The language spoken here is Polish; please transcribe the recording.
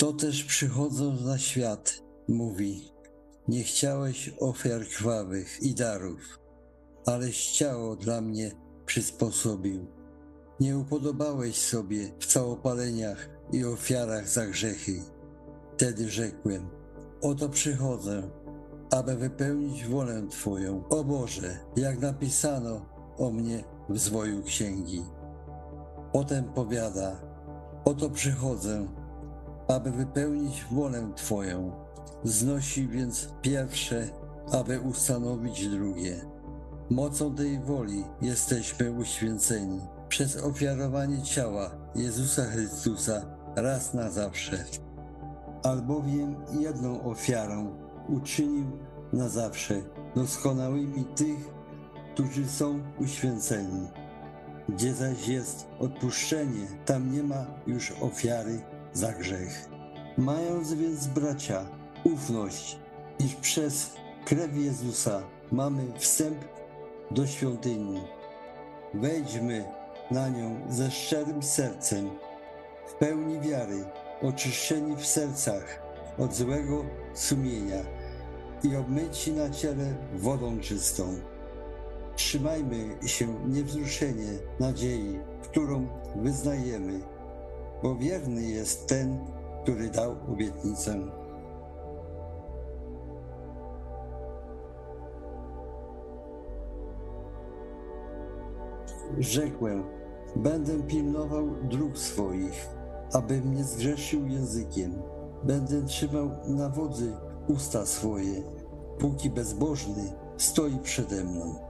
To też przychodząc na świat, mówi, nie chciałeś ofiar krwawych i darów, aleś ciało dla mnie przysposobił. Nie upodobałeś sobie w całopaleniach i ofiarach za grzechy. Wtedy rzekłem, oto przychodzę, aby wypełnić wolę Twoją. O Boże, jak napisano o mnie w zwoju księgi. Potem powiada, oto przychodzę, aby wypełnić wolę Twoją. Znosi więc pierwsze, aby ustanowić drugie. Mocą tej woli jesteśmy uświęceni przez ofiarowanie ciała Jezusa Chrystusa raz na zawsze. Albowiem jedną ofiarą uczynił na zawsze doskonałymi tych, którzy są uświęceni. Gdzie zaś jest odpuszczenie, tam nie ma już ofiary za grzech. Mając więc bracia ufność, iż przez krew Jezusa mamy wstęp do świątyni. Wejdźmy na nią ze szczerym sercem, w pełni wiary, oczyszczeni w sercach od złego sumienia i obmyci na ciele wodą czystą. Trzymajmy się niewzruszenie nadziei, którą wyznajemy, bo wierny jest ten, który dał obietnicę. Rzekłem, będę pilnował dróg swoich, abym nie zgrzeszył językiem. Będę trzymał na wodzy usta swoje, póki bezbożny stoi przede mną.